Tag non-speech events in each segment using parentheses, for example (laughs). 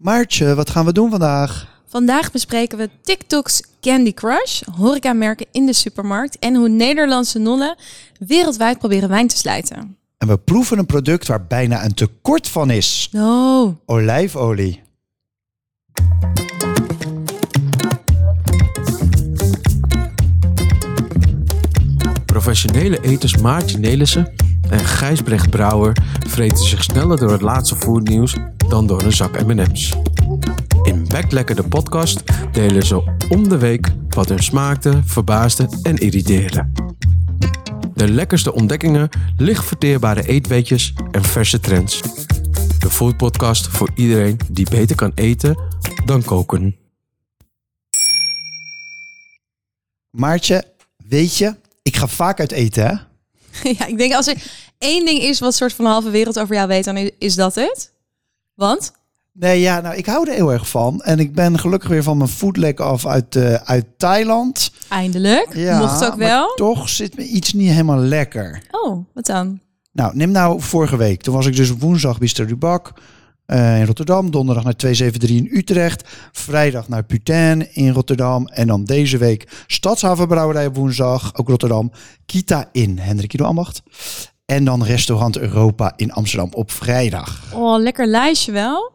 Maartje, wat gaan we doen vandaag? Vandaag bespreken we TikTok's Candy Crush, horecamerken in de supermarkt en hoe Nederlandse nonnen wereldwijd proberen wijn te slijten. En we proeven een product waar bijna een tekort van is. Oh, Olijfolie. Professionele eters Maartje Nelissen en Gijsbrecht Brouwer vreten zich sneller door het laatste foodnieuws dan door een zak M&M's. In Backlekker de podcast delen ze om de week wat hun smaakte, verbaasde en irriteerde. De lekkerste ontdekkingen, licht verteerbare eetweetjes en verse trends. De foodpodcast voor iedereen die beter kan eten dan koken. Maartje, weet je, ik ga vaak uit eten, hè? (laughs) ja, ik denk als er één ding is wat soort van de halve wereld over jou weet, dan is- is dat het. Want? Nee, ja, nou, ik hou er heel erg van. En ik ben gelukkig weer van mijn foodlek af uit, eh, uit Thailand. Eindelijk. Ja, Mocht ook maar wel. toch zit me iets niet helemaal lekker. Oh, wat dan? Nou, neem nou vorige week. Toen was ik dus woensdag Bistro du Bac eh, in Rotterdam. Donderdag naar 273 in Utrecht. Vrijdag naar Putain in Rotterdam. En dan deze week Stadshavenbrouwerij op woensdag, ook Rotterdam. Kita in Hendrik Ido Ambacht. En dan Restaurant Europa in Amsterdam op vrijdag. Oh, lekker lijstje wel.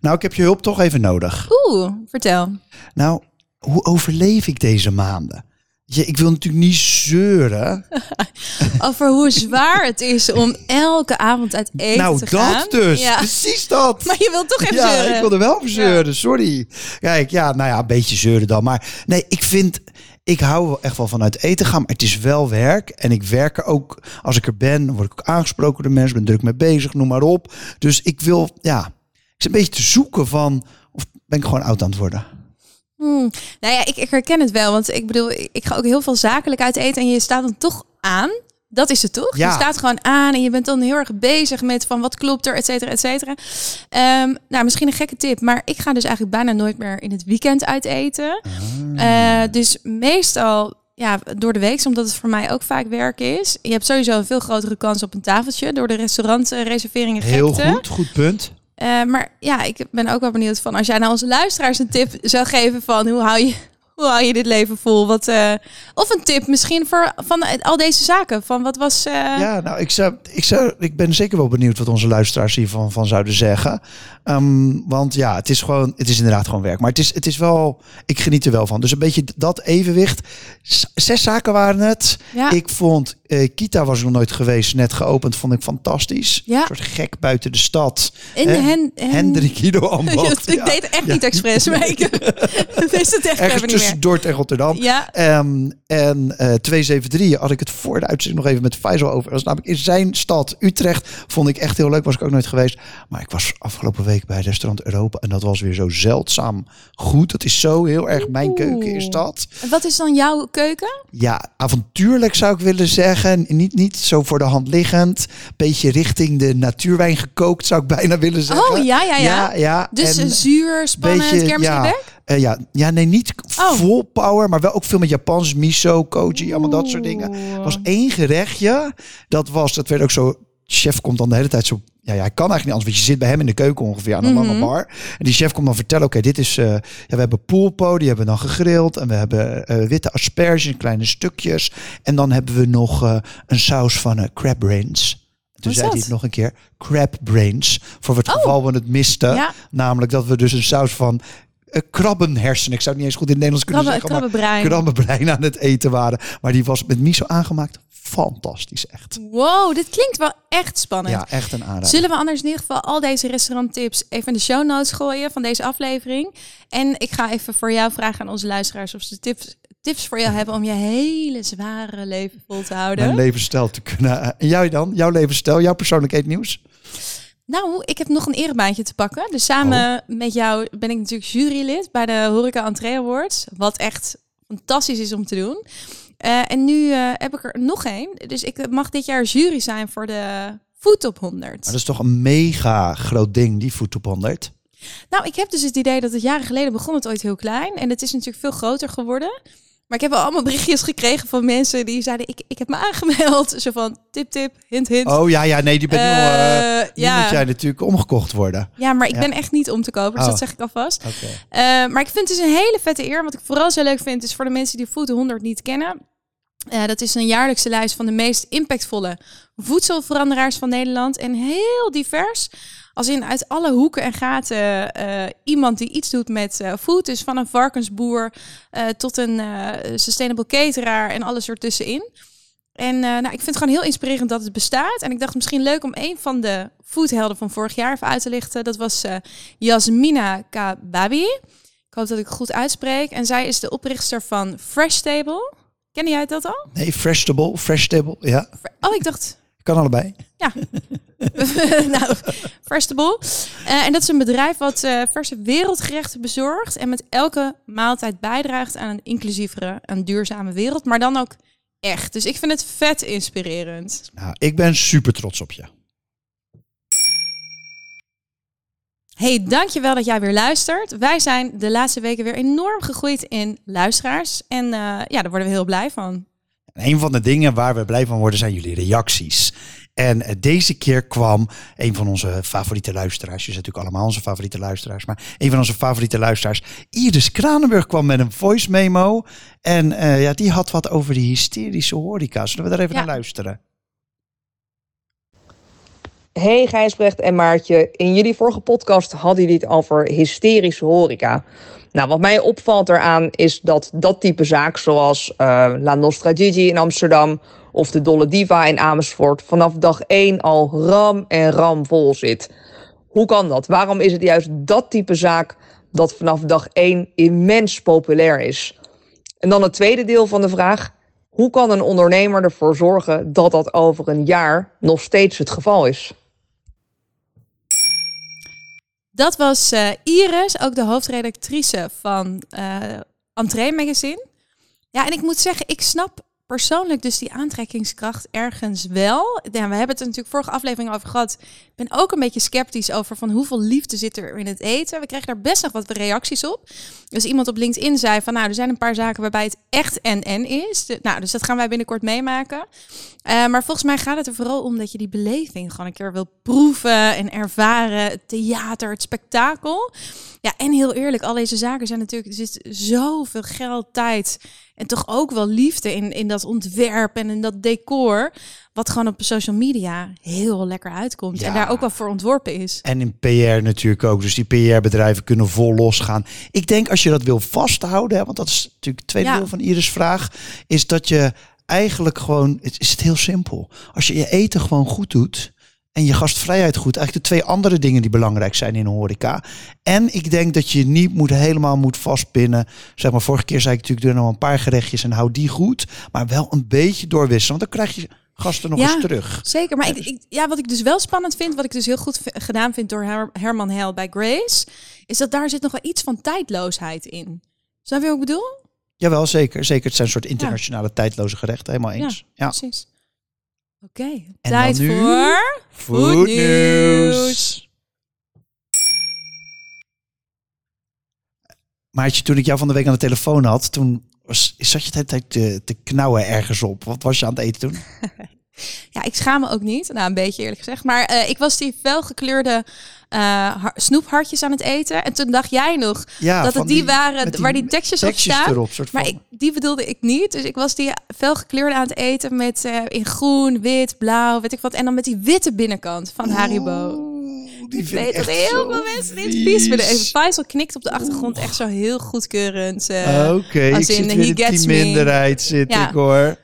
Nou, ik heb je hulp toch even nodig. Oeh, vertel. Nou, hoe overleef ik deze maanden? Je, ik wil natuurlijk niet zeuren. (laughs) Over hoe zwaar het is om elke avond uit eten nou, te gaan. dat dus. Ja. Precies dat. Maar je wilt toch even ja, zeuren. ik wilde wel even zeuren, sorry. Kijk, ja, nou ja, een beetje zeuren dan. Maar nee, ik vind, ik hou wel echt wel van uit eten gaan, maar het is wel werk. En ik werk er ook, als ik er ben, word ik ook aangesproken door mensen, ben druk mee bezig, noem maar op. Dus ik wil, ja, ik zit een beetje te zoeken van, of ben ik gewoon oud aan het worden? Hmm. Nou ja, ik, ik herken het wel. Want ik bedoel, ik, ga ook heel veel zakelijk uit eten. En je staat dan toch aan. Dat is het toch? Ja. Je staat gewoon aan en je bent dan heel erg bezig met van wat klopt er, et cetera, et cetera. Ehm, nou, misschien een gekke tip. Maar ik ga dus eigenlijk bijna nooit meer in het weekend uit eten. Eh, dus meestal ja, door de week, omdat het voor mij ook vaak werk is. Je hebt sowieso een veel grotere kans op een tafeltje door de restaurantreserveringen Heel goed, goed punt. Eh, maar ja, ik ben ook wel benieuwd van als jij nou onze luisteraars een tip zou geven van hoe hou je, (laughs) hoe hou je dit leven vol? Wat, eh, of een tip misschien voor van al deze zaken. Van wat was. Ja, nou, ik, zou, ik, zou, ik ben zeker wel benieuwd wat onze luisteraars hiervan van zouden zeggen. Ehm, want ja, het is gewoon, het is inderdaad gewoon werk. Maar het is, het is wel, ik geniet er wel van. Dus een beetje dat evenwicht. Zes zaken waren het. Ja. Ik vond, eh, Kita was ik nog nooit geweest, net geopend, vond ik fantastisch. Ja. Een soort gek buiten de stad. in hen, hen- Hendrik Ido (laughs) Ambacht. ik Ja. deed het echt niet expres, maar ik (laughs) (laughs) het echt Ergens even niet tussen. Dordt en Rotterdam. Ja, Ehm, en eh 273 had ik het voor de uitzending nog even met Faisal over. Dat is namelijk in zijn stad, Utrecht, vond ik echt heel leuk. Was ik ook nooit geweest. Maar ik was afgelopen week bij restaurant Europa. En dat was weer zo zeldzaam goed. Dat is zo heel erg mijn keuken is dat. En wat is dan jouw keuken? Ja, avontuurlijk zou ik willen zeggen. Niet, niet zo voor de hand liggend. Beetje richting de natuurwijn gekookt zou ik bijna willen zeggen. Oh ja, ja, ja. Ja, ja. Dus En- een zuur, spannend, beetje, kermis ja, eh, ja, ja, nee, niet Oh. vol power, maar wel ook veel met Japans, miso, koji, allemaal dat soort dingen. Er was één gerechtje, dat was, dat werd ook zo, chef komt dan de hele tijd zo, ja, ja hij kan eigenlijk niet anders, want je zit bij hem in de keuken ongeveer aan een Mhm. lange bar. En die chef komt dan vertellen, oké, dit is, eh, ja, we hebben poolpo, die hebben we dan gegrild en we hebben eh, witte asperges in kleine stukjes. En dan hebben we nog eh, een saus van crab brains. Toen zei hij het nog een keer, crab brains, voor het Oh. geval we het misten. Ja. Namelijk dat we dus een saus van krabbenhersenen, ik zou het niet eens goed in het Nederlands kunnen Krabbe, zeggen, krabbenbrein. maar krabbenbrein aan het eten waren. Maar die was met miso aangemaakt. Fantastisch, echt. Wow, dit klinkt wel echt spannend. Ja, echt een aanrader. Zullen we anders in ieder geval al deze restauranttips even in de show notes gooien van deze aflevering? En ik ga even voor jou vragen aan onze luisteraars of ze tips, tips voor jou hebben om je hele zware leven vol te houden. Mijn levensstijl te kunnen. En jij dan? Jouw levensstijl, jouw persoonlijk eetnieuws? Nou, ik heb nog een erebaantje te pakken. Dus samen Oh. met jou ben ik natuurlijk jurylid bij de Horeca Entree Awards. Wat echt fantastisch is om te doen. Eh, en nu eh, heb ik er nog één. Dus ik mag dit jaar jury zijn voor de Food Top 100. Maar dat is toch een mega groot ding, die Food Top 100. Nou, ik heb dus het idee dat het jaren geleden begon het ooit heel klein. En het is natuurlijk veel groter geworden. Maar ik heb wel allemaal berichtjes gekregen van mensen die zeiden, ik, ik heb me aangemeld. Zo van, tip, tip, hint, hint. Oh ja, ja, nee, die ben uh, Uh, ja. moet jij natuurlijk omgekocht worden. ja, maar ik Ja. ben echt niet om te kopen, dus Oh. dat zeg ik alvast. Oké. Eh, maar ik vind het dus een hele vette eer. Wat ik vooral zo leuk vind, is voor de mensen die Food 100 niet kennen. Eh, dat is een jaarlijkse lijst van de meest impactvolle voedselveranderaars van Nederland. En heel divers. Als in uit alle hoeken en gaten eh, iemand die iets doet met eh, food. Dus van een varkensboer eh, tot een sustainable cateraar en alles ertussenin. En nou, ik vind het gewoon heel inspirerend dat het bestaat. En ik dacht misschien leuk om een van de foodhelden van vorig jaar even uit te lichten. Dat was Yasmina Kababi. Ik hoop dat ik het goed uitspreek. En zij is de oprichter van Fresh Table. Ken jij dat al? Nee, fresh table, fresh table, ja. Oh, ik dacht Kan allebei. (laughs) (laughs) nou. Eh en dat is een bedrijf wat eh, verse wereldgerechten bezorgt en met elke maaltijd bijdraagt aan een inclusievere en duurzame wereld, maar dan ook echt. Dus ik vind het vet inspirerend. Nou, ik ben super trots op je. Hey, dankjewel dat jij weer luistert. Wij zijn de laatste weken weer enorm gegroeid in luisteraars en eh, ja, daar worden we heel blij van. En een van de dingen waar we blij van worden zijn jullie reacties. En eh, deze keer kwam een van onze favoriete luisteraars. Je zijn natuurlijk allemaal onze favoriete luisteraars. Maar een van onze favoriete luisteraars, Iris Kranenburg, kwam met een voice memo. En eh, ja, die had wat over die hysterische horeca. Zullen we daar even Ja. naar luisteren? Hey Gijsbrecht en Maartje, in jullie vorige podcast hadden jullie het over hysterische horeca. Nou, wat mij opvalt eraan is dat dat type zaak, zoals eh, La Nostra Gigi in Amsterdam of de Dolle Diva in Amersfoort, vanaf dag 1 al ram en ram vol zit. Hoe kan dat? Waarom is het juist dat type zaak dat vanaf dag 1 immens populair is? En dan het tweede deel van de vraag. Hoe kan een ondernemer ervoor zorgen dat dat over een jaar nog steeds het geval is? Dat was eh, Iris, ook de hoofdredactrice van eh Entree Magazine. Ja, en ik moet zeggen, ik snap persoonlijk dus die aantrekkingskracht ergens wel. We hebben het er natuurlijk vorige aflevering over gehad. Ik ben ook een beetje sceptisch over van hoeveel liefde zit er in het eten. We kregen daar best nog wat reacties op. Dus iemand op LinkedIn zei van, nou, er zijn een paar zaken waarbij het echt en-en is. Nou, dus dat gaan wij binnenkort meemaken. Eh, maar volgens mij gaat het er vooral om dat je die beleving gewoon een keer wil proeven en ervaren. Het theater, het spektakel. Ja, en heel eerlijk, al deze zaken zijn natuurlijk, er zit zoveel geld, tijd en toch ook wel liefde in, in dat ontwerp en in dat decor. Wat gewoon op social media heel lekker uitkomt. Ja. En daar ook wel voor ontworpen is. En in PR natuurlijk ook. Dus die PR-bedrijven kunnen vol losgaan. Ik denk als je dat wil vasthouden, hè, want dat is natuurlijk het tweede Ja. deel van Iris' vraag, is dat je eigenlijk gewoon, het is het heel simpel. Als je je eten gewoon goed doet en je gastvrijheid goed, eigenlijk de twee andere dingen die belangrijk zijn in een horeca. En ik denk dat je niet moet helemaal moet vastpinnen. Zeg maar, vorige keer zei ik natuurlijk, doe nog een paar gerechtjes en hou die goed. Maar wel een beetje doorwisselen, want dan krijg je gasten nog Ja. eens terug. Zeker, maar ik, ik- ja, wat ik dus wel spannend vind, wat ik dus heel goed gedaan vind door Her- Herman Hel bij Grace, is dat daar zit nog wel iets van tijdloosheid in. Snap je wat ik bedoel? Jawel, zeker. Zeker. Het zijn een soort internationale tijdloze gerechten. Helemaal eens. Ja. Precies. Oké, tijd voor... Food nieuws. Maartje, toen ik jou van de week aan de telefoon had, toen was, zat je de hele tijd te, te knauwen ergens op. Wat was je aan het eten toen? (laughs) Ja, ik schaam me ook niet. Nou, een beetje eerlijk gezegd. Maar eh, ik was die felgekleurde har- snoephartjes aan het eten. En toen dacht jij nog Ja, dat het die, waren waar die tekstjes, op staan. erop. Soort Maar ik, die bedoelde ik niet. Dus ik was die felgekleurde aan het eten met eh, in groen, wit, blauw, weet ik wat. En dan met die witte binnenkant van Haribo. Die Ik weet dat heel veel mensen dit vies. vinden. Even Faisal knikt op de achtergrond echt zo heel goedkeurend. eh. Oké, ik zit in weer in die minderheid zit Ja. ik hoor.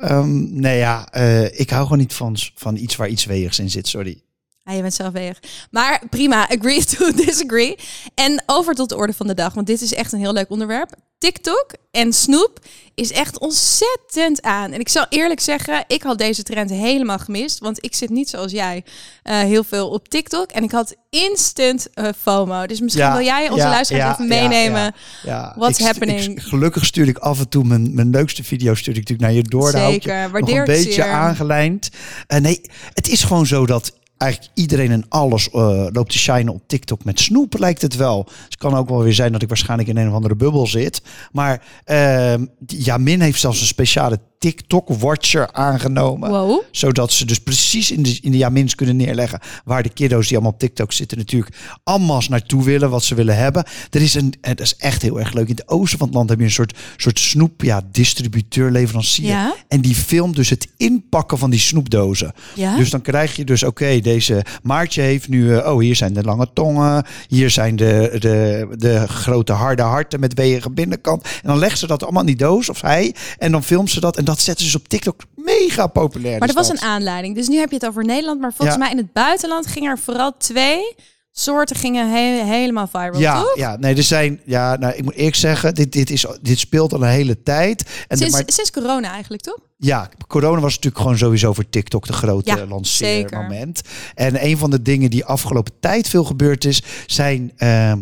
Ehm, nee ja, eh, ik hou gewoon niet van, van iets waar iets weegs in zit, sorry. Ja, je bent zelf weg. Maar prima, agree to (laughs) disagree. En over tot de orde van de dag, want dit is echt een heel leuk onderwerp. TikTok en snoep is echt ontzettend aan. En ik zal eerlijk zeggen, ik had deze trend helemaal gemist. Want ik zit niet zoals jij eh, heel veel op TikTok. En ik had instant eh, FOMO. Dus misschien Ja, wil jij onze ja, luisteraars ja, even meenemen. ja. Ja, What's ik happening? ik- gelukkig stuur ik af en toe mijn, mijn leukste video's stuur ik natuurlijk naar je door. Zeker, nog waardeer een ik beetje zeer. aangelijnd. Eh, nee, het is gewoon zo dat eigenlijk iedereen en alles eh, loopt te shinen op TikTok met snoep, lijkt het wel. Het kan ook wel weer zijn dat ik waarschijnlijk in een of andere bubbel zit. Maar ehm Jamin heeft zelfs een speciale TikTok-watcher aangenomen. Wow. Zodat ze dus precies in de, in de Jamins kunnen neerleggen waar de kiddo's die allemaal op TikTok zitten natuurlijk allemaal naartoe willen, wat ze willen hebben. Er is een, en dat is echt heel erg leuk. In het oosten van het land heb je een soort, soort snoep, ja, distributeur, leverancier. Ja. En die filmt dus het inpakken van die snoepdozen. Ja? Dus dan krijg je dus, oké, deze Maartje heeft nu, eh, oh, hier zijn de lange tongen, hier zijn de, de, de grote harde harten met weeige binnenkant. En dan legt ze dat allemaal in die doos, of hij, en dan filmt ze dat. En dat zetten ze dus op TikTok mega populair. Maar er is was een aanleiding. Dus nu heb je het over Nederland. Maar volgens Ja. mij in het buitenland gingen er vooral twee soorten gingen he- helemaal viral, Ja, toch? ja, nee, er zijn, ja, nou, ik moet eerlijk zeggen, dit, dit, is, dit speelt al een hele tijd. En de- Sinds, maar, sinds corona eigenlijk, toch? Ja, corona was natuurlijk gewoon sowieso voor TikTok de grote Ja, lanceermoment. En een van de dingen die afgelopen tijd veel gebeurd is, zijn ehm,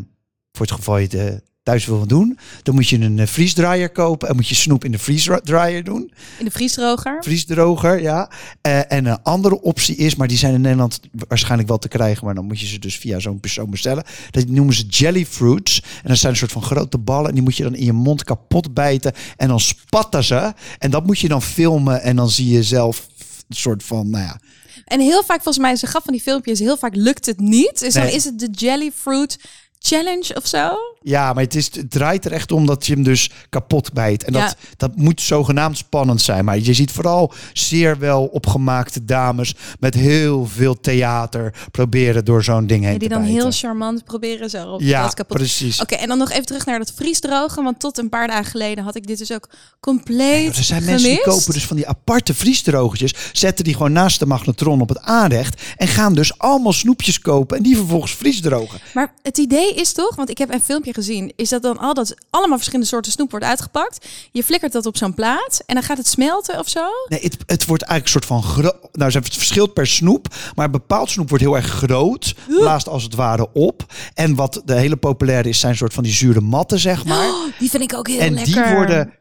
voor het geval je eh, thuis wil doen, dan moet je een eh, vriesdraaier kopen en moet je snoep in de vriesdraaier doen. In de vriesdroger. Vriesdroger, ja. Eh, en een andere optie is, maar die zijn in Nederland waarschijnlijk wel te krijgen, maar dan moet je ze dus via zo'n persoon bestellen. Dat noemen ze jelly fruits. En dat zijn een soort van grote ballen en die moet je dan in je mond kapot bijten en dan spatten ze. En dat moet je dan filmen en dan zie je zelf een soort van, nou ja, En heel vaak, volgens mij, ze gaf van die filmpjes, heel vaak lukt het niet. Dus dan is het de Jelly Fruit Challenge of zo. Ja, maar het, is, het draait er echt om dat je hem dus kapot bijt. En Ja. dat, dat moet zogenaamd spannend zijn. Maar je ziet vooral zeer wel opgemaakte dames met heel veel theater proberen door zo'n ding heen Ja, die te dan bijten. heel charmant proberen zo op Ja, kapot. precies. Oké, en dan nog even terug naar dat vriesdrogen. Want tot een paar dagen geleden had ik dit dus ook compleet Ja, er zijn mensen die kopen dus van die aparte vriesdrogertjes, zetten die gewoon naast de magnetron op het aanrecht en gaan dus allemaal snoepjes kopen en die vervolgens vriesdrogen. Maar het idee is toch, want ik heb een filmpje gezien, is dat dan al dat allemaal verschillende soorten snoep wordt uitgepakt. Je flikkert dat op zo'n plaat en dan gaat het smelten of zo. Nee, het, het wordt eigenlijk een soort van groot. Nou, het verschilt per snoep, maar bepaald snoep wordt heel erg groot, blaast als het ware op. En wat de hele populaire is, zijn soort van die zure matten, zeg maar. Die vind ik ook heel en lekker. die worden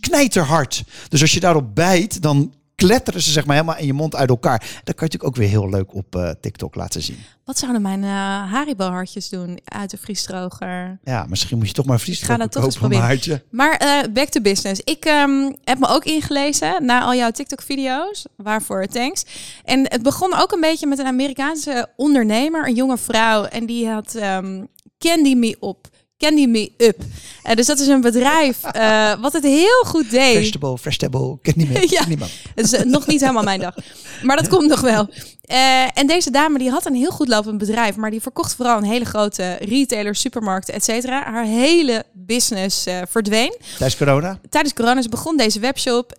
knijterhard. Dus als je daarop bijt, dan kletteren ze zeg maar helemaal in je mond uit elkaar. Dat kan je natuurlijk ook weer heel leuk op eh, TikTok laten zien. Wat zouden mijn eh Haribo-hartjes doen uit de vriesdroger? Ja, misschien moet je toch maar vriesdroger dat toch proberen. Maar eh, back to business. Ik ehm, heb me ook ingelezen naar al jouw TikTok-video's. Waarvoor thanks. En het begon ook een beetje met een Amerikaanse ondernemer, een jonge vrouw. En die had ehm, Candy Me Up. Candy Me Up. Eh, dus dat is een bedrijf (laughs) eh, wat het heel goed deed. Vegetable, vegetable, ken niet meer. Ja. Het is nog niet helemaal mijn dag. Maar dat komt nog wel. Eh, en deze dame die had een heel goed lopend bedrijf. Maar die verkocht vooral een hele grote retailer, supermarkten, et cetera. Haar hele business verdween. Tijdens corona? Tijdens corona ze begon deze webshop.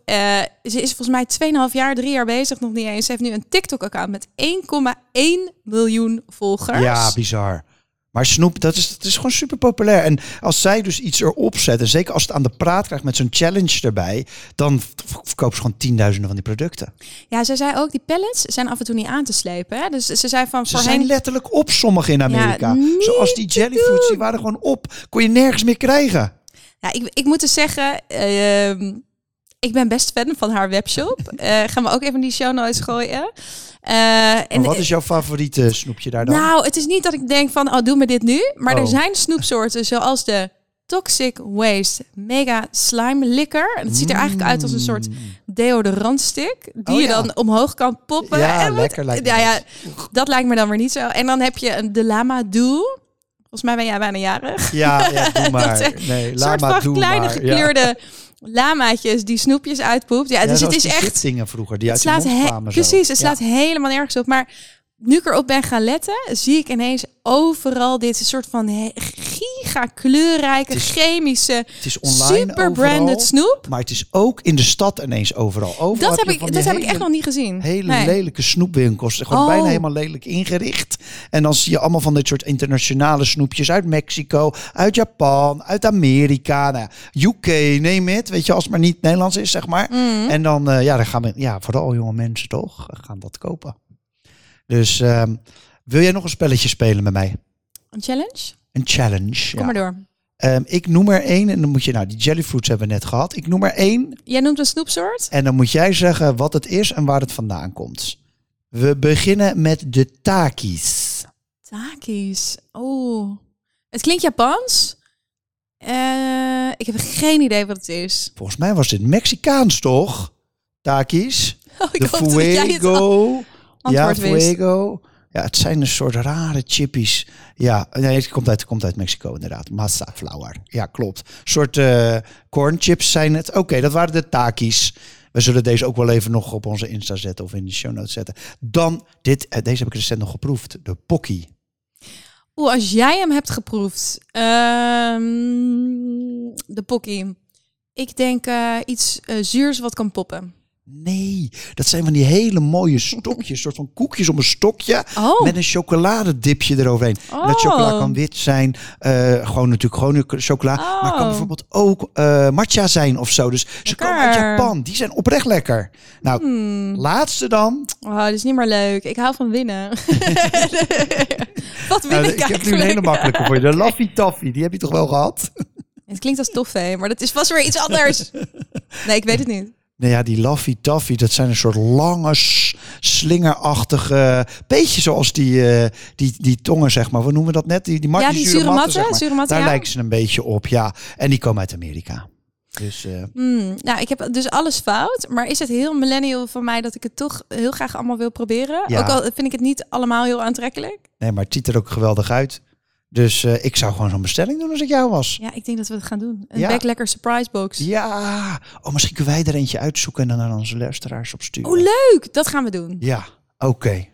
Ze is volgens mij 2,5 jaar, 3 jaar bezig, nog niet eens. Ze heeft nu een TikTok-account met 1,1 miljoen volgers. Ja, bizar. Maar snoep, dat is, dat is gewoon super populair. En als zij dus iets erop zet, en zeker als het aan de praat krijgt met zo'n challenge erbij, dan verkoopt ze gewoon tienduizenden van die producten. ja, zij zei ook, die pallets zijn af en toe niet aan te slepen. Hè? Dus ze zei van Ze voorheen... zijn letterlijk op sommige in Amerika. niet Zoals die te jellyfruits, die waren gewoon op. Kon je nergens meer krijgen. Ja, ik, ik moet dus zeggen, ehm, ik ben best fan van haar webshop. (laughs) Eh gaan we ook even die show notes gooien. Eh, en, wat is jouw favoriete snoepje daar dan? nou, het is niet dat ik denk van, oh, doe me dit nu. Maar er Oh. zijn snoepsoorten zoals de Toxic Waste Mega Slime. En het ziet er eigenlijk uit als een soort deodorantstick. Die Oh, je ja. dan omhoog kan poppen. Ja, En lekker lijkt ja, dat. lijkt me dan weer niet zo. En dan heb je een de Lama Doe. Volgens mij ben jij bijna jarig. Ja, ja, doe (laughs) maar. nee, laat soort van doe kleine maar. Ja. Lamaatjes die snoepjes uitpoept. Ja, Ja, dus het is echt... dingen vroeger, die Het uit slaat kwamen. zo. precies, het slaat helemaal nergens op. Maar nu ik erop ben gaan letten, zie ik ineens overal dit soort van he- giga kleurrijke, is chemische, Het is online super branded snoep. Maar het is ook in de stad ineens overal. overal Dat heb ik, dat heb ik echt nog niet gezien. Hele Nee. lelijke snoepwinkels. Gewoon Oh. bijna helemaal lelijk ingericht. En dan zie je allemaal van dit soort internationale snoepjes uit Mexico, uit Japan, uit Amerika, nou, UK, neem het. Weet je, als het maar niet Nederlands is, zeg maar. Mhm. En dan, eh, ja, dan gaan we, ja, vooral jonge mensen toch, gaan dat kopen. Dus ehm, wil jij nog een spelletje spelen met mij? Een challenge? Een challenge. Kom maar door. Ehm, ik noem er één en dan moet je, nou, die jellyfruits hebben we net gehad. Ik noem er één Jij noemt een snoepsoort? en dan moet jij zeggen wat het is en waar het vandaan komt. We beginnen met de takis. Takis. Oh. Het klinkt Japans. Eh, ik heb geen idee wat het is. Volgens mij was dit Mexicaans, toch? Takis. (laughs) Oh, ik De jij het fuego. Ja, fuego. Ja, het zijn een soort rare chippies. Ja, nee, het komt uit, het komt uit Mexico inderdaad. Masa flour. Ja, klopt. Een soort eh corn chips zijn het. Oké, dat waren de takis. We zullen deze ook wel even nog op onze Insta zetten of in de show notes zetten. Dan, dit, eh, deze heb ik recent nog geproefd. De Pocky. Oeh, als jij hem hebt geproefd. ehm, de pokkie. Ik denk eh, iets eh, zuurs wat kan poppen. Nee, dat zijn van die hele mooie stokjes. soort van koekjes op een stokje. Oh, Met een chocoladedipje eroverheen. En dat chocola Oh. kan wit zijn. eh, gewoon natuurlijk gewone chocola. Maar kan Oh. bijvoorbeeld ook eh, matcha zijn of zo. Dus ze komen uit. Japan. Die zijn oprecht lekker. Nou, Hmm. laatste dan. Oh, dit is niet meer leuk. Ik hou van winnen. (laughs) wat win Nou, ik ik heb nu een hele makkelijke voor je. De Laffy Taffy. Die heb je toch wel gehad? Het klinkt als toffee, maar dat is vast weer iets anders. (laughs) Nee, ik weet het niet. Nou ja, die Laffy Taffy, dat zijn een soort lange, slingerachtige... Beetje zoals die, eh, die, die tongen, zeg maar. Hoe noemen we dat net? Die, die, Ja, die zure matten, zeg maar. zure matten, Daar ja. lijken ze een beetje op, ja. En die komen uit Amerika. Dus eh, Hmm, nou, ik heb dus alles fout. Maar is het heel millennial van mij dat ik het toch heel graag allemaal wil proberen? Ja. Ook al vind ik het niet allemaal heel aantrekkelijk. nee, maar het ziet er ook geweldig uit. Dus eh, ik zou gewoon zo'n bestelling doen als ik jou was. Ja, ik denk dat we het gaan doen. Een Ja. back lekker surprise box. Ja. Oh, misschien kunnen wij er eentje uitzoeken en dan naar onze luisteraars opsturen. Oh, leuk! Dat gaan we doen. Ja, oké.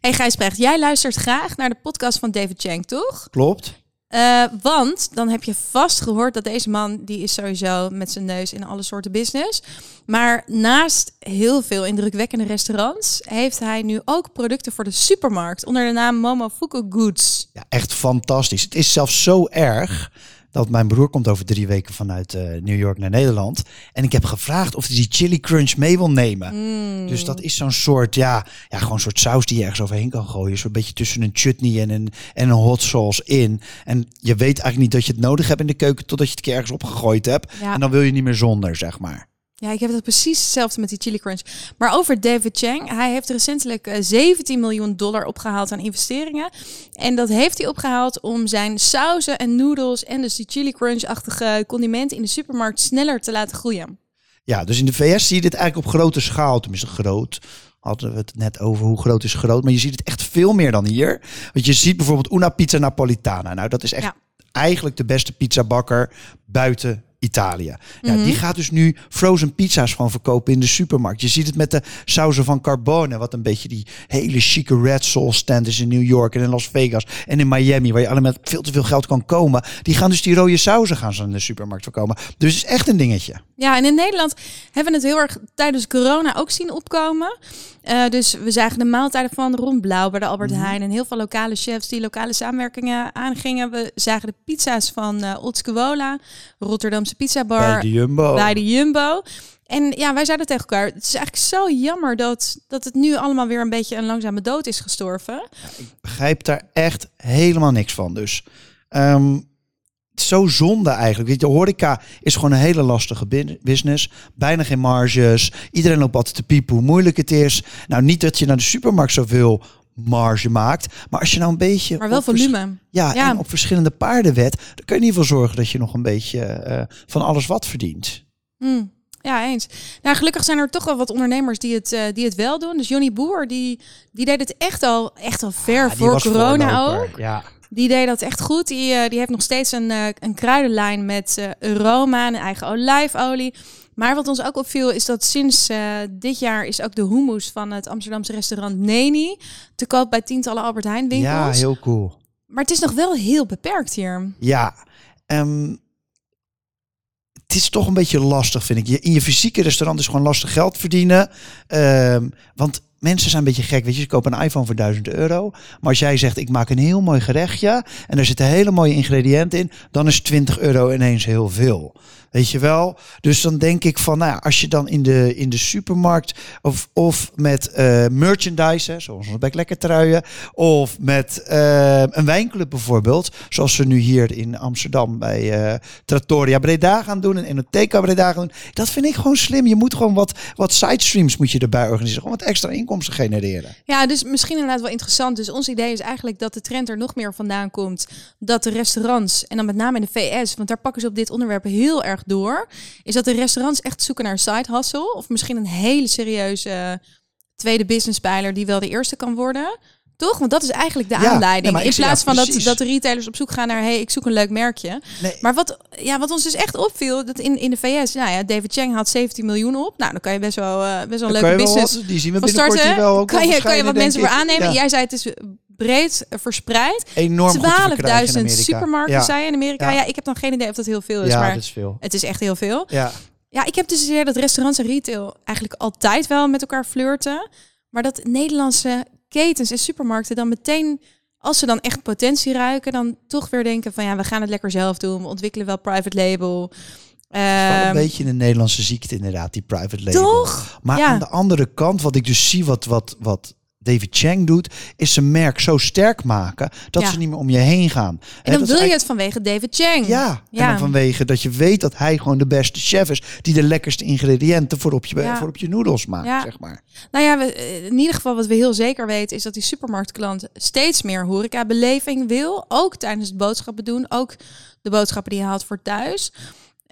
Hey Gijsbrecht, jij luistert graag naar de podcast van David Chang, toch? Klopt. Eh, want dan heb je vast gehoord dat deze man, die is sowieso met zijn neus in alle soorten business. Maar naast heel veel indrukwekkende restaurants, heeft hij nu ook producten voor de supermarkt onder de naam Momofuku Goods. Ja, echt fantastisch. Het is zelfs zo erg dat mijn broer komt over drie weken vanuit eh, New York naar Nederland. En ik heb gevraagd of hij die chili crunch mee wil nemen. Mm. Dus dat is zo'n soort, ja, ja, gewoon een soort saus die je ergens overheen kan gooien. Zo'n beetje tussen een chutney en een, en een hot sauce in. En je weet eigenlijk niet dat je het nodig hebt in de keuken totdat je het keer ergens opgegooid hebt. Ja. En dan wil je niet meer zonder, zeg maar. Ja, ik heb het precies hetzelfde met die chili crunch. Maar over David Chang, hij heeft recentelijk eh, 17 miljoen dollar opgehaald aan investeringen. En dat heeft hij opgehaald om zijn sauzen en noedels en dus die chili crunch-achtige condimenten in de supermarkt sneller te laten groeien. Ja, dus in de VS zie je dit eigenlijk op grote schaal. Tenminste, groot. Hadden we het net over hoe groot is groot. Maar je ziet het echt veel meer dan hier. Want je ziet bijvoorbeeld Una Pizza Napolitana. Nou, dat is echt Ja. eigenlijk de beste pizzabakker buiten Italië. Ja, Mhm. Die gaat dus nu frozen pizza's gewoon verkopen in de supermarkt. Je ziet het met de sauzen van Carbone. Wat een beetje die hele chique Red Soul stand is in New York en in Las Vegas en in Miami. Waar je allemaal met veel te veel geld kan komen. Die gaan dus die rode sauzen gaan ze in de supermarkt verkopen. Dus het is echt een dingetje. Ja, en in Nederland hebben we het heel erg tijdens corona ook zien opkomen. Eh, dus we zagen de maaltijden van Ron Blauw bij de Albert Mhm. Heijn. En heel veel lokale chefs die lokale samenwerkingen aangingen. We zagen de pizza's van eh Old Scuola, Rotterdamse Pizza Bar. Bij de Jumbo. bij de Jumbo. En ja, wij zeiden tegen elkaar, het is eigenlijk zo jammer dat, dat het nu allemaal weer een beetje een langzame dood is gestorven. begrijp daar echt helemaal niks van. Dus ehm, zo zonde eigenlijk. Weet je, de horeca is gewoon een hele lastige business. Bijna geen marges. Iedereen loopt altijd te piepen hoe moeilijk het is. Nou, niet dat je naar de supermarkt zoveel marge maakt. Maar als je nou een beetje... Maar wel volume. Ja, Ja. en op verschillende paarden wet. Dan kun je in ieder geval zorgen dat je nog een beetje eh, van alles wat verdient. Hmm. Ja, eens. Nou, gelukkig zijn er toch wel wat ondernemers die het, eh, die het wel doen. Dus Johnny Boer, die, die deed het echt al, echt al ver Ja, die voor corona voorloper. ook. Ja. Die deed dat echt goed. Die, eh, die heeft nog steeds een, eh, een kruidenlijn met eh aroma en eigen olijfolie. Maar wat ons ook opviel is dat sinds eh, dit jaar is ook de hummus van het Amsterdamse restaurant Neni te koop bij tientallen Albert Heijn winkels. ja, heel cool. Maar het is nog wel heel beperkt hier. Ja, ehm, het is toch een beetje lastig, vind ik. Je, in je fysieke restaurant is gewoon lastig geld verdienen. Ehm, want mensen zijn een beetje gek. Weet je, ze kopen een iPhone voor 1000 euro. Maar als jij zegt, ik maak een heel mooi gerechtje. En er zitten hele mooie ingrediënten in. Dan is 20 euro ineens heel veel. Weet je wel? Dus dan denk ik van, nou ja, als je dan in de, in de supermarkt of, of met eh, merchandise, zoals onze lekker truien, of met eh, een wijnclub bijvoorbeeld, zoals we nu hier in Amsterdam bij eh, Trattoria Breda gaan doen en Enoteca Breda gaan doen. Dat vind ik gewoon slim. Je moet gewoon wat, wat sidestreams moet je erbij organiseren, gewoon wat extra inkomsten genereren. Ja, dus misschien inderdaad wel interessant. Dus ons idee is eigenlijk dat de trend er nog meer vandaan komt. Dat de restaurants, en dan met name in de VS, want daar pakken ze op dit onderwerp heel erg door, is dat de restaurants echt zoeken naar een side hustle. Of misschien een hele serieuze tweede businesspijler die wel de eerste kan worden. Toch? Want dat is eigenlijk de Ja, aanleiding. nee, in plaats ja, van dat, dat de retailers op zoek gaan naar... hey, ik zoek een leuk merkje. Nee. Maar wat, ja, wat ons dus echt opviel, dat in, in de VS... Nou ja, David Chang had 17 miljoen op. Nou, dan kan je best wel, eh, best wel een Dan leuke wel business wat- die zien we binnenkort starten. wel ook kan, je, kan je wat mensen voor aannemen? Ja. Jij zei het is breed verspreid. Enorm goed te verkrijgen in 12.000 Amerika. supermarkten Ja. je in Amerika. Ja. Ja. ik heb dan geen idee of dat heel veel is, Ja, maar is veel. het is echt heel veel. Ja. Ja, ik heb dus idee dat restaurants en retail eigenlijk altijd wel met elkaar flirten. Maar dat Nederlandse ketens en supermarkten dan meteen, als ze dan echt potentie ruiken, dan toch weer denken van ja, we gaan het lekker zelf doen. We ontwikkelen wel private label. Wel een Ehm, beetje een Nederlandse ziekte inderdaad, die private label. Toch? Maar Ja. aan de andere kant, wat ik dus zie, wat, wat, wat David Chang doet, is zijn merk zo sterk maken dat Ja. ze niet meer om je heen gaan. En dan wil je het vanwege David Chang. Ja, en Ja. dan vanwege dat je weet dat hij gewoon de beste chef is, die de lekkerste ingrediënten voor op je, Ja. voor op je noedels maakt, zeg maar. Nou ja, we, eh, in ieder geval wat we heel zeker weten is dat die supermarktklant steeds meer horecabeleving wil. Ook tijdens het boodschappen doen. Ook de boodschappen die je haalt voor thuis.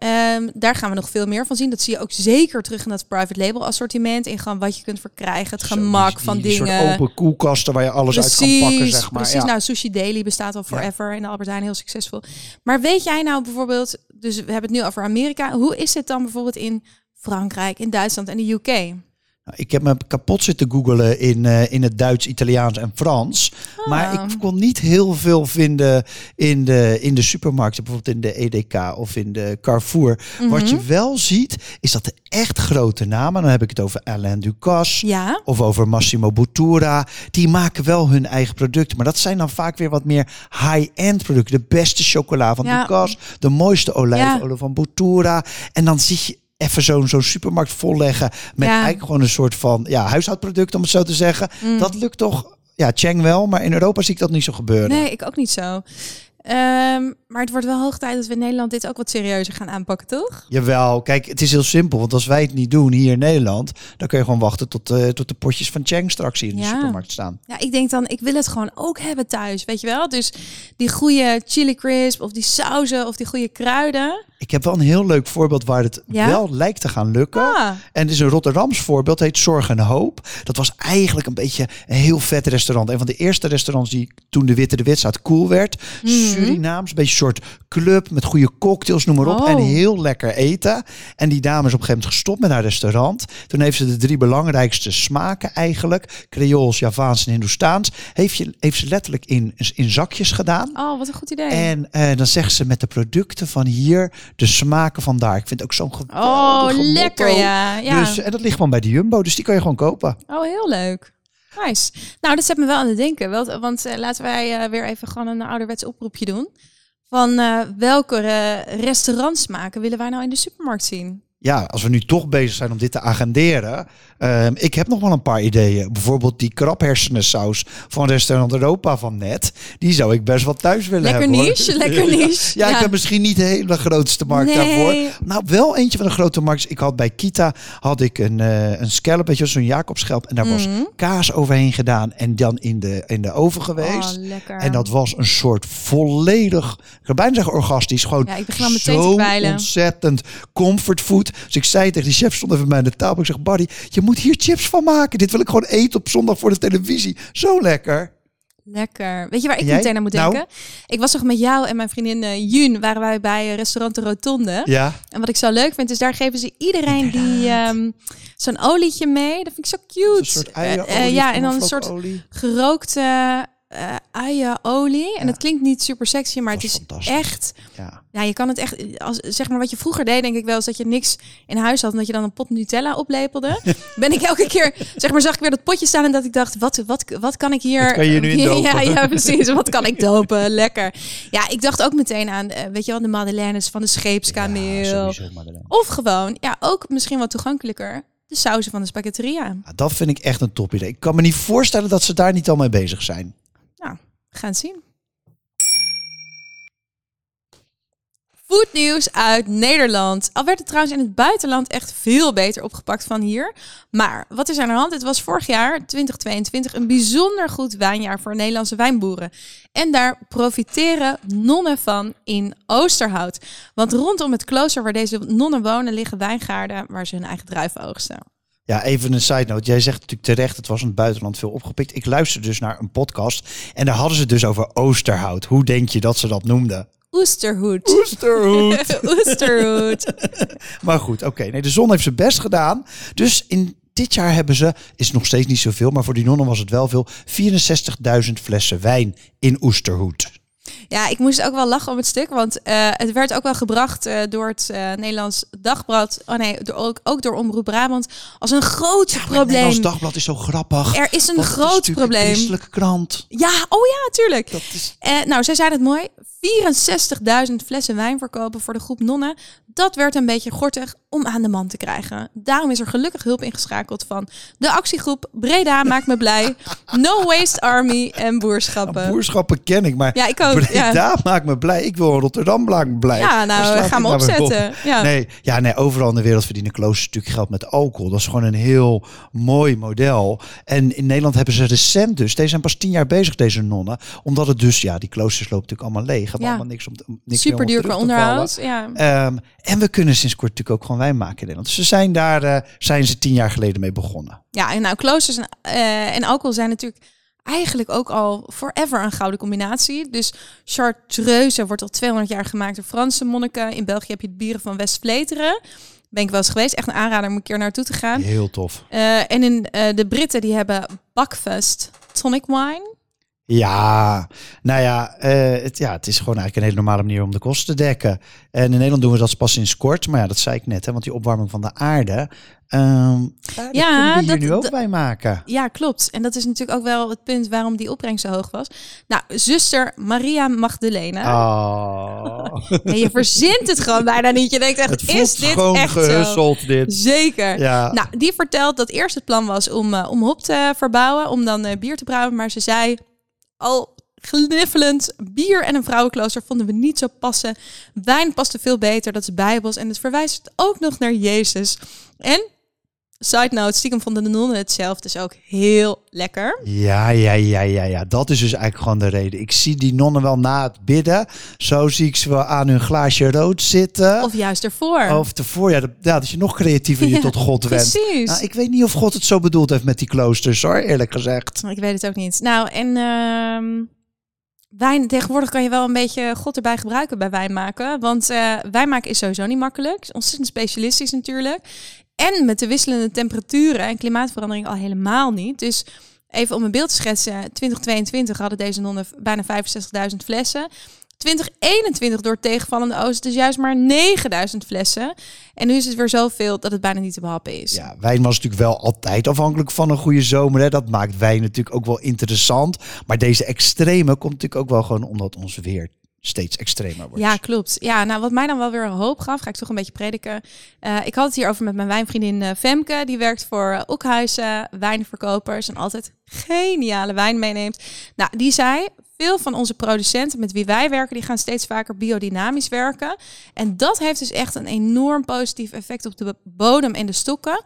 Ehm, daar gaan we nog veel meer van zien. Dat zie je ook zeker terug in dat private label assortiment. In gewoon wat je kunt verkrijgen. Het Zo, gemak die- van die, dingen. soort open koelkasten waar je alles uit kan pakken, zeg maar. Precies, ja. nou Sushi Daily bestaat al forever in de Albert Heijn heel succesvol. Maar weet jij nou bijvoorbeeld, dus we hebben het nu over Amerika. Hoe is het dan bijvoorbeeld in Frankrijk, in Duitsland en de UK? Nou, Ik heb me kapot zitten googelen in, eh, in het Duits, Italiaans en Frans. Maar Ah. ik kon niet heel veel vinden in de, in de supermarkten, bijvoorbeeld in de EDK of in de Carrefour. Wat Mhm. je wel ziet, is dat de echt grote namen, dan heb ik het over Alain Ducasse Ja. of over Massimo Bottura, die maken wel hun eigen producten. Maar dat zijn dan vaak weer wat meer high-end producten. De beste chocola van Ja. Ducasse, de mooiste olijfolie van Bottura. En dan zie je even zo'n zo'n supermarkt volleggen met Ja. eigenlijk gewoon een soort van ja, huishoudproduct, om het zo te zeggen. Mm. Dat lukt toch, ja, Cheng wel, maar in Europa zie ik dat niet zo gebeuren. Nee, ik ook niet zo. Ehm, maar het wordt wel hoog tijd dat we in Nederland dit ook wat serieuzer gaan aanpakken, toch? Jawel, kijk, het is heel simpel. Want als wij het niet doen hier in Nederland, dan kun je gewoon wachten tot, eh, tot de potjes van Cheng straks hier in de supermarkt staan. Ja, ik denk dan, ik wil het gewoon ook hebben thuis, weet je wel? Dus die goede chili crisp of die sauzen of die goede kruiden. Ik heb wel een heel leuk voorbeeld waar het Ja? wel lijkt te gaan lukken. Ah, En het is een Rotterdams voorbeeld, heet Zorg en Hoop. Dat was eigenlijk een beetje een heel vet restaurant. Een van de eerste restaurants die toen de Witte de Wit staat cool werd. Mhm. Surinaams, een beetje een soort club met goede cocktails, noem maar op. Oh. En heel lekker eten. En die dame is op een gegeven moment gestopt met haar restaurant. Toen heeft ze de drie belangrijkste smaken eigenlijk. Creools, Javaans en Hindoestaans. Heeft, je, heeft ze letterlijk in, in zakjes gedaan. oh, wat een goed idee. En eh, dan zegt ze met de producten van hier, de smaken van daar. Ik vind het ook zo'n oh, lekker motto. ja. ja. Dus, en dat ligt gewoon bij de Jumbo, dus die kan je gewoon kopen. Oh, heel leuk. Nice. Nou, dat zet me wel aan het denken. Want, want eh, laten wij eh, weer even gewoon een ouderwets oproepje doen. Van eh, welke restaurantsmaken willen wij nou in de supermarkt zien? Ja, als we nu toch bezig zijn om dit te agenderen. ehm, ik heb nog wel een paar ideeën. Bijvoorbeeld die krabhersenensaus van restaurant Europa van net. Die zou ik best wel thuis willen Lekker hebben. hoor. niche, lekker (laughs) niche. Ja, ik ben misschien niet de hele grootste markt Nee. daarvoor. Nou, wel eentje van de grote markt. Ik had bij Kita had ik een, eh een scallop, weet je, wel, zo'n Jacobschelp. En daar was Mhm. kaas overheen gedaan en dan in de, in de oven geweest. Oh, lekker. En dat was een soort volledig, ik kan bijna zeggen orgastisch, gewoon Ja, ik begin al meteen te zo ontzettend comfortfood. Dus ik zei tegen die chef, stond even bij mij aan de tafel, ik zeg, Barry, je moet hier chips van maken. Dit wil ik gewoon eten op zondag voor de televisie. Zo lekker. Lekker. Weet je waar ik meteen aan moet Nou? denken? Ik was toch met jou en mijn vriendin eh Jun, waren wij bij eh, restaurant de Rotonde. Ja. En wat ik zo leuk vind, is daar geven ze iedereen die ehm, zo'n olietje mee. Dat vind ik zo cute. Een soort Eh, ja, en dan een soort gerookte uienolie. En dat klinkt niet super sexy, maar het is echt... Ja. Ja, je kan het echt... Als, zeg maar wat je vroeger deed, denk ik wel, is dat je niks in huis had... en dat je dan een pot Nutella oplepelde. (laughs) ben ik elke keer... Zeg maar, zag ik weer dat potje staan en dat ik dacht... Wat, wat, wat kan ik hier... Wat kan je nu in (laughs) ja, dopen? ja, ja, precies. Wat kan ik (laughs) dopen? Lekker. Ja, ik dacht ook meteen aan, eh, weet je wel, de madeleines van de scheepskameel. Ja, of gewoon, ja, ook misschien wat toegankelijker... de sauzen van de spaghetteria. Ja, dat vind ik echt een top idee. Ik kan me niet voorstellen dat ze daar niet al mee bezig zijn. Gaan zien. Foodnieuws uit Nederland. Al werd het trouwens in het buitenland echt veel beter opgepakt van hier. Maar wat is aan de hand? Het was vorig jaar, 2022, een bijzonder goed wijnjaar voor Nederlandse wijnboeren. En daar profiteren nonnen van in Oosterhout. Want rondom het klooster waar deze nonnen wonen liggen wijngaarden waar ze hun eigen druiven oogsten. Ja, even een side note. Jij zegt natuurlijk terecht, het was in het buitenland veel opgepikt. Ik luisterde dus naar een podcast en daar hadden ze het dus over Oosterhout. Hoe denk je dat ze dat noemden? Oesterhoed. Oesterhout. Oesterhoed. (laughs) (laughs) maar goed, oké. Nee, de zon heeft zijn best gedaan. Dus in dit jaar hebben ze, is nog steeds niet zoveel, maar voor die nonnen was het wel veel, 64.000 flessen wijn in Oesterhoed. Ja, ik moest ook wel lachen om het stuk, want eh, het werd ook wel gebracht eh, door het eh, Nederlands Dagblad, oh nee, door, ook, ook door Omroep Brabant, als een groot Het probleem. Nederlands Dagblad is zo grappig. Er is een het is groot natuurlijk Een probleem. christelijke krant. Ja, oh ja, tuurlijk. Dat is... Nou, zij zeiden het mooi. 64.000 flessen wijn verkopen voor de groep nonnen. Dat werd een beetje gortig om aan de man te krijgen. Daarom is er gelukkig hulp ingeschakeld van de actiegroep Breda maakt me blij, No Waste Army en Boerschappen. Boerschappen ken ik, maar Ja, ik ook. Ja. Breda maakt me blij. Ik wil in Rotterdam blij. Ja, nou, gaan we op? opzetten. Ja. Nee, ja, nee, overal in de wereld verdienen kloosters natuurlijk geld met alcohol. Dat is gewoon een heel mooi model. En in Nederland hebben ze recent dus, deze zijn pas tien jaar bezig, deze nonnen. Omdat het dus, ja, die kloosters lopen natuurlijk allemaal leeg. Ja. allemaal niks om, niks Super duur qua onderhoud. Ja. Ehm, en we kunnen sinds kort natuurlijk ook gewoon wijn maken in Nederland. Dus ze zijn daar, eh, zijn ze tien jaar geleden mee begonnen. ja, en nou, kloosters en, eh, en alcohol zijn natuurlijk eigenlijk ook al forever een gouden combinatie. Dus Chartreuse wordt al 200 jaar gemaakt door Franse monniken. In België heb je het bieren van West-Vleteren. Ben ik wel eens geweest. Echt een aanrader om een keer naartoe te gaan. Heel tof. Eh, en in de Britten die hebben Buckfast tonic wine. Ja, nou ja, eh, het, ja, het is gewoon eigenlijk een hele normale manier om de kosten te dekken. En in Nederland doen we dat pas sinds kort. Maar ja, dat zei ik net, hè, want die opwarming van de aarde. ehm ja, kunnen we hier dat- nu ook bij maken. Ja, klopt. En dat is natuurlijk ook wel het punt waarom die opbrengst zo hoog was. Nou, zuster Maria Magdalena. Oh. (laughs) Nee, je verzint het gewoon bijna niet. Je denkt echt, Het is dit gewoon echt zo? gehusseld, dit. Zeker. Ja. Nou, die vertelt dat eerst het plan was om, eh, om hop te verbouwen, om dan eh, bier te brouwen. Maar ze zei al gniffelend, bier en een vrouwenklooster vonden we niet zo passen. Wijn paste veel beter, dat is bijbels. En het verwijst ook nog naar Jezus. En, side note, stiekem vonden de nonnen het zelf dus ook heel lekker. Ja, ja, ja, ja, ja. Dat is dus eigenlijk gewoon de reden. Ik zie die nonnen wel na het bidden. Zo zie ik ze wel aan hun glaasje rood zitten. Of juist ervoor. Of tevoor. Ja, dat, ja, dat je nog creatiever je Ja, tot God wendt. Precies. Nou, ik weet niet of God het zo bedoeld heeft met die kloosters, hoor, eerlijk gezegd. Ik weet het ook niet. Nou, en ehm, wijn, tegenwoordig kan je wel een beetje God erbij gebruiken bij wijn maken. Want eh wijn maken is sowieso niet makkelijk. Ontzettend specialistisch natuurlijk. En met de wisselende temperaturen en klimaatverandering al helemaal niet. Dus even om een beeld te schetsen. 2022 hadden deze nonnen bijna 65.000 flessen. 2021 door tegenvallende oosten dus juist maar 9000 flessen. En nu is het weer zoveel dat het bijna niet te behappen is. Ja, wijn was natuurlijk wel altijd afhankelijk van een goede zomer. Hè. Dat maakt wijn natuurlijk ook wel interessant. Maar deze extreme komt natuurlijk ook wel gewoon omdat ons weer steeds extremer wordt. Ja, klopt. Ja, nou wat mij dan wel weer hoop gaf, ga ik toch een beetje prediken. Eh, ik had het hier over met mijn wijnvriendin eh, Femke. Die werkt voor uh, Oekhuizen, wijnverkopers en altijd geniale wijn meeneemt. Nou, die zei, veel van onze producenten met wie wij werken, die gaan steeds vaker biodynamisch werken. En dat heeft dus echt een enorm positief effect op de bodem en de stokken.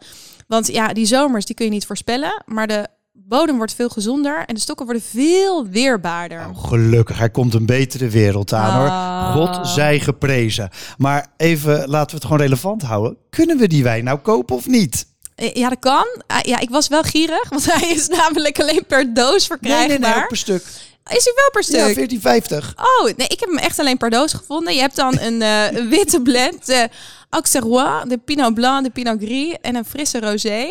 Want ja, die zomers, die kun je niet voorspellen, maar de bodem wordt veel gezonder en de stokken worden veel weerbaarder. Nou, gelukkig, er komt een betere wereld aan Ah. hoor. God zij geprezen. Maar even, laten we het gewoon relevant houden. Kunnen we die wijn nou kopen of niet? Eh, Ja, dat kan. Ah, Ja, ik was wel gierig, (laughs) want hij is namelijk alleen per doos Nee, verkrijgbaar. nee, nee, ook per stuk. Is hij wel per Ja, stuk? 14,50. Oh, nee, ik heb hem echt alleen per doos gevonden. Je hebt dan (laughs) een eh, een witte blend, de Auxerrois, de Pinot Blanc, de Pinot Gris en een frisse rosé.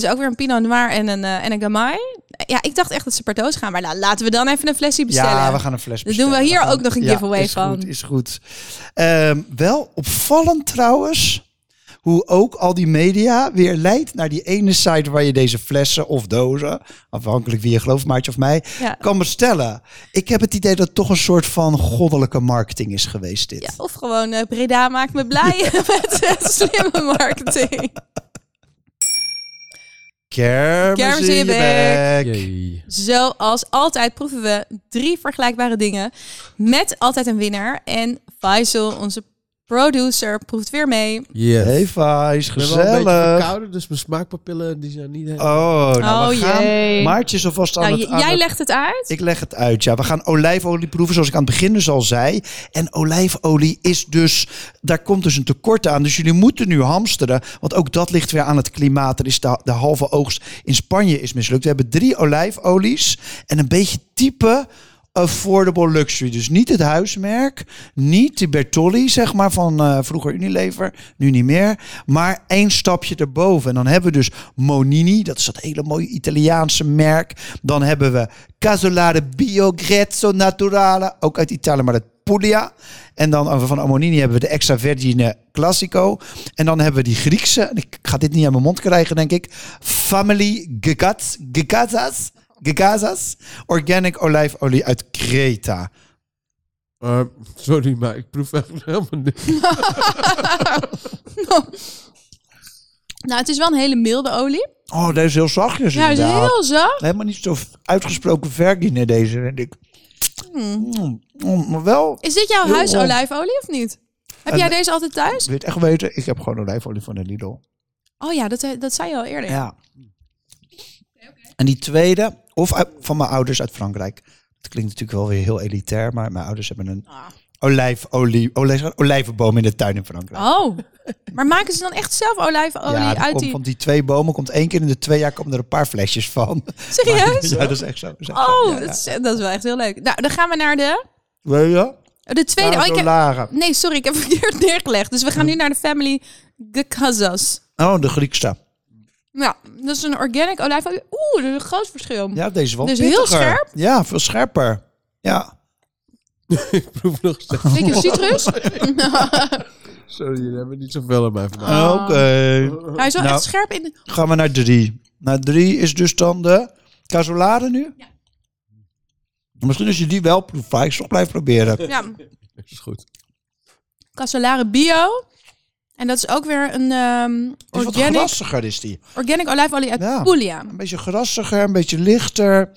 Dus ook weer een Pinot Noir en een, eh, en een Gamay. Ja, ik dacht echt dat ze per doos gaan. Maar nou, laten we dan even een flesje bestellen. Ja, we gaan een fles Dan bestellen. doen we hier gaan- ook nog een Ja, giveaway is van. Goed, is goed. Ehm, wel opvallend trouwens, hoe ook al die media weer leidt naar die ene site waar je deze flessen of dozen, afhankelijk wie je gelooft, Maartje of mij, Ja. kan bestellen. Ik heb het idee dat het toch een soort van goddelijke marketing is geweest dit. Ja, of gewoon eh Breda maakt me blij (laughs) met eh, slimme marketing. Kermis, Kermis in je bek. Zoals altijd proeven we drie vergelijkbare dingen met altijd een winnaar. En Faisal, onze producer, proeft weer mee. Yes. Hey Vijs, Ik ben wel een beetje gezellig. verkouden, dus mijn smaakpapillen die zijn niet helemaal... Oh, nou we Oh, gaan. jee. Maartje is alvast aan Nou, het... aan jij het- legt het uit. Ik leg het uit, ja. We gaan olijfolie proeven, zoals ik aan het begin dus al zei. En olijfolie is dus... Daar komt dus een tekort aan. Dus jullie moeten nu hamsteren. Want ook dat ligt weer aan het klimaat. Er is de, de halve oogst in Spanje is mislukt. We hebben drie olijfolies. En een beetje type affordable luxury. Dus niet het huismerk. Niet de Bertolli, zeg maar, van eh, vroeger Unilever. Nu niet meer. Maar één stapje erboven. En dan hebben we dus Monini. Dat is dat hele mooie Italiaanse merk. Dan hebben we Casolare Bio Grezzo Naturale. Ook uit Italië, maar dat Puglia. En dan over van Monini hebben we de Extra Vergine Classico. En dan hebben we die Griekse. Ik ga dit niet aan mijn mond krijgen, denk ik. Family Gegaz, Gegazas. Organic olijfolie uit Creta. Eh, sorry, maar ik proef echt helemaal niks. (laughs) Nou, het is wel een hele milde olie. Oh, deze is heel zachtjes Ja, het is inderdaad. heel zacht. Helemaal niet zo uitgesproken vergine deze, vind ik. Mm, mm, maar wel, Is dit jouw Heel huisolijfolie of niet? Heb En- jij deze altijd thuis? wil je het echt weten? Ik heb gewoon olijfolie van de Lidl. Oh ja, dat, dat zei je al eerder. Ja. En die tweede, of uit- van mijn ouders uit Frankrijk. Het klinkt natuurlijk wel weer heel elitair, maar mijn ouders hebben een Ah. olijfolie, olij- olijvenboom in de tuin in Frankrijk. Oh, maar maken ze dan echt zelf olijfolie ja, uit komt die... van die twee bomen komt één keer in de twee jaar komen er een paar flesjes van. (laughs) Serieus? ja, dat is echt zo. Dat is echt. Oh, Ja, ja. dat is, dat is wel echt heel leuk. Nou, dan gaan we naar de, Wil je? de tweede. Oh, ik heb, nee, sorry, ik heb verkeerd neergelegd. Dus we gaan nu naar de family Gekazas. Oh, de Griekste. Ja, dat is een organic olijfolie. Oeh, dat is een groot verschil. Ja, deze is wel Dus heel pittiger. scherp? Ja, veel scherper. Ja. (laughs) ik proef nog steeds. Beetje citrus. (laughs) Sorry, jullie hebben niet zoveel aan mij vandaag. Oké. Hij is wel Nou. echt scherp in de... Gaan we naar drie. Naar drie is dus dan de casolade nu? Ja. Misschien als je die wel proeft, ik toch blijven proberen. Ja, (laughs) Is goed. Casolare Bio. En dat is ook weer een ehm, Die is wat organic, grassiger is die. organic olijfolie uit Ja. Puglia. Een beetje grassiger, een beetje lichter.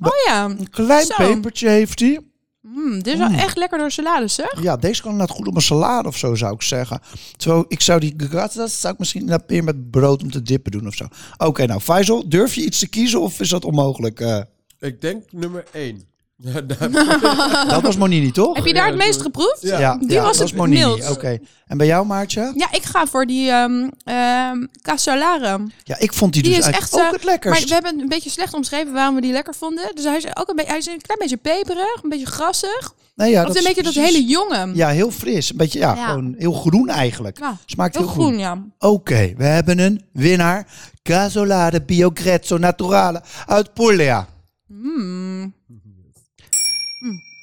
Oh ja, Een klein Zo. pepertje heeft hij. Mm, dit is wel echt lekker door salades, zeg. Ja, deze kan inderdaad goed op een salade of zo, zou ik zeggen. Terwijl ik zou die gratas, zou ik misschien inderdaad meer met brood om te dippen doen of zo. Oké, nou Faisal, durf je iets te kiezen of is dat onmogelijk? Eh, Ik denk nummer 1. Ja, (laughs) dat was Monini, toch? Heb je daar het meest geproefd? Ja. Die was het Monini. mild. Oké. En bij jou, Maartje? Ja, ik ga voor die ehm ehm Casolare. Ja, ik vond die, Die dus is echt, ook eh, het lekkerst. Maar we hebben een beetje slecht omschreven waarom we die lekker vonden. Dus hij is ook een, beetje, hij is een klein beetje peperig, een beetje grassig. Nee, ja, of dat een is beetje dat hele jonge. Ja, heel fris. Een beetje, ja, Ja. gewoon heel groen eigenlijk. Ja, Smaakt heel heel, groen, ja. Oké, we hebben een winnaar. Casolade Bio Grezzo Naturale uit Puglia. Mm.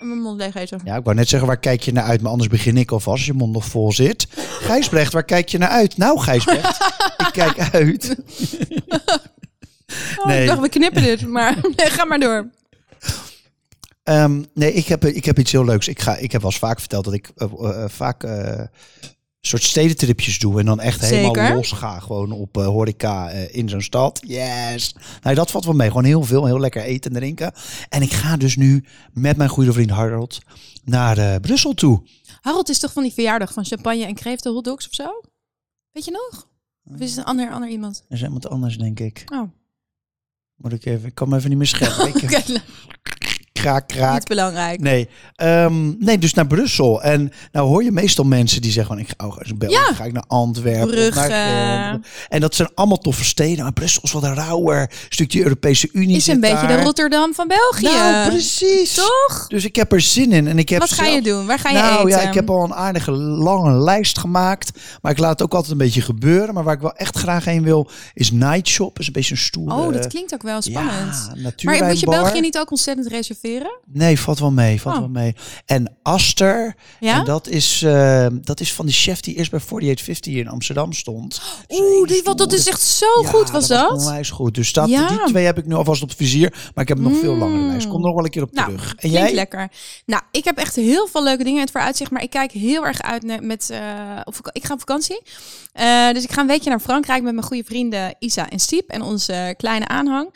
Mijn mond leeg eten. Ja, ik wou net zeggen, waar kijk je naar uit? Maar anders begin ik alvast als je mond nog vol zit. Gijsbrecht, waar kijk je naar uit? Nou, Gijsbrecht, ik kijk uit. (laughs) Oh, Nee. Ik dacht, we knippen dit, maar (laughs) nee, ga maar door. Ehm, nee, ik heb, ik heb iets heel leuks. Ik, ga, ik heb wel eens vaak verteld dat ik eh, eh, vaak eh, soort stedentripjes doe. En dan echt helemaal los ga. Gewoon op eh, horeca eh, in zo'n stad. Yes. Nou, dat valt wel mee. Gewoon heel veel. Heel lekker eten en drinken. En ik ga dus nu met mijn goede vriend Harold naar eh, Brussel toe. Harold is toch van die verjaardag van champagne en kreeften hotdogs of zo? Weet je nog? Of is het een ander, ander iemand? Dat is iemand anders, denk ik. Oh, Moet ik even... Ik kan me even niet meer (laughs) scheppen. Oké. Kraak, kraak. Niet belangrijk. Nee, Ehm, nee, dus naar Brussel. En nou hoor je meestal mensen die zeggen van ik ga, oh, in België Ja. ga ik naar Antwerpen. Brugge. naar. En dat zijn allemaal toffe steden. Maar Brussel is wat een rauwer. Stukje Europese Unie Is een beetje daar. de Rotterdam van België. Nou, precies. Toch? Dus ik heb er zin in. En ik heb Wat ga je doen? Waar ga je nou eten? ja, ik heb al een aardige lange lijst gemaakt. Maar ik laat het ook altijd een beetje gebeuren. Maar waar ik wel echt graag heen wil, is Night Shop. is een beetje een stoere... Oh, dat klinkt ook wel spannend. Ja, maar moet je België niet ook ontzettend reserveren? Nee, valt wel mee. Valt Oh. wel mee. En Aster. Ja? En dat is, eh, dat is van die chef die eerst bij 4850 in Amsterdam stond. Dat Oeh, die, wat, dat is echt zo goed, was dat? onwijs goed. Dus dat, Ja. die twee heb ik nu alvast op het vizier. Maar ik heb nog veel langere lijst. Kom er nog wel een keer op Nou, terug. En jij? lekker. Nou, ik heb echt heel veel leuke dingen in het vooruitzicht. Maar ik kijk heel erg uit naar, met... op, vak- ik ga op vakantie. Eh, dus ik ga een weekje naar Frankrijk met mijn goede vrienden Isa en Stiep. En onze kleine aanhang.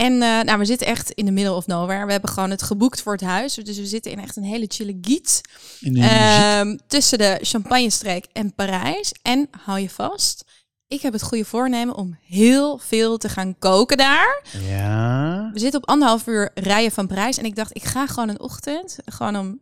En eh, nou, we zitten echt in de middle of nowhere. We hebben gewoon het geboekt voor het huis. Dus we zitten in echt een hele chille giet. Ehm, tussen de Champagnestreek en Parijs. En hou je vast, ik heb het goede voornemen om heel veel te gaan koken daar. Ja. We zitten op anderhalf uur rijden van Parijs. En ik dacht, ik ga gewoon een ochtend, gewoon om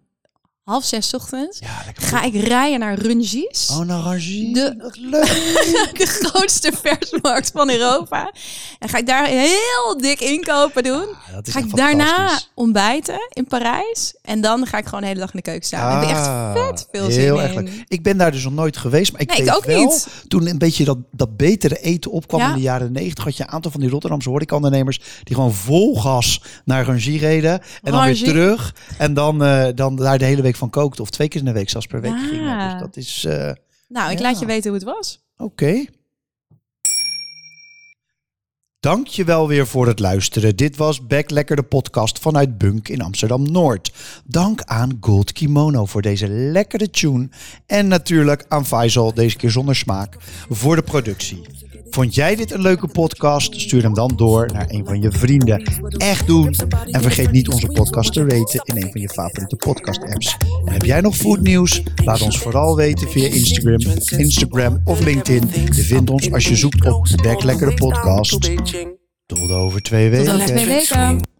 half zes ochtends, Ja, ga ik rijden naar Rungis. Oh, naar Rangie. (laughs) De- grootste versmarkt van Europa. En ga ik daar heel dik inkopen doen. Ah, Ga echt ik daarna ontbijten in Parijs. En dan ga ik gewoon de hele dag in de keuken staan. Daar heb ik Ah, echt vet veel heel zin erg in. Ik ben daar dus nog nooit geweest, maar ik Nee, ik weet ook wel, niet. toen een beetje dat, dat betere eten opkwam Ja. in de jaren negentig, had je een aantal van die Rotterdamse horecaondernemers die gewoon vol gas naar Rangie reden en dan weer terug en dan, eh, dan daar de hele week van kookten of twee keer in de week zelfs per week Ja. gingen. Dus dat is eh, Nou, ik Ja. laat je weten hoe het was. oké. Dank je wel weer voor het luisteren. Dit was Back Lekker de podcast vanuit Bunk in Amsterdam-Noord. Dank aan Gold Kimono voor deze lekkere tune. En natuurlijk aan Faisal, deze keer zonder smaak, voor de productie. Vond jij dit een leuke podcast? Stuur hem dan door naar een van je vrienden. Echt doen! En vergeet niet onze podcast te raten in een van je favoriete podcast apps. En heb jij nog foodnieuws? Laat ons vooral weten via Instagram, Instagram of LinkedIn. Je vindt ons als je zoekt op Back Lekker de podcast. Tot over twee Tot weken. over twee weken.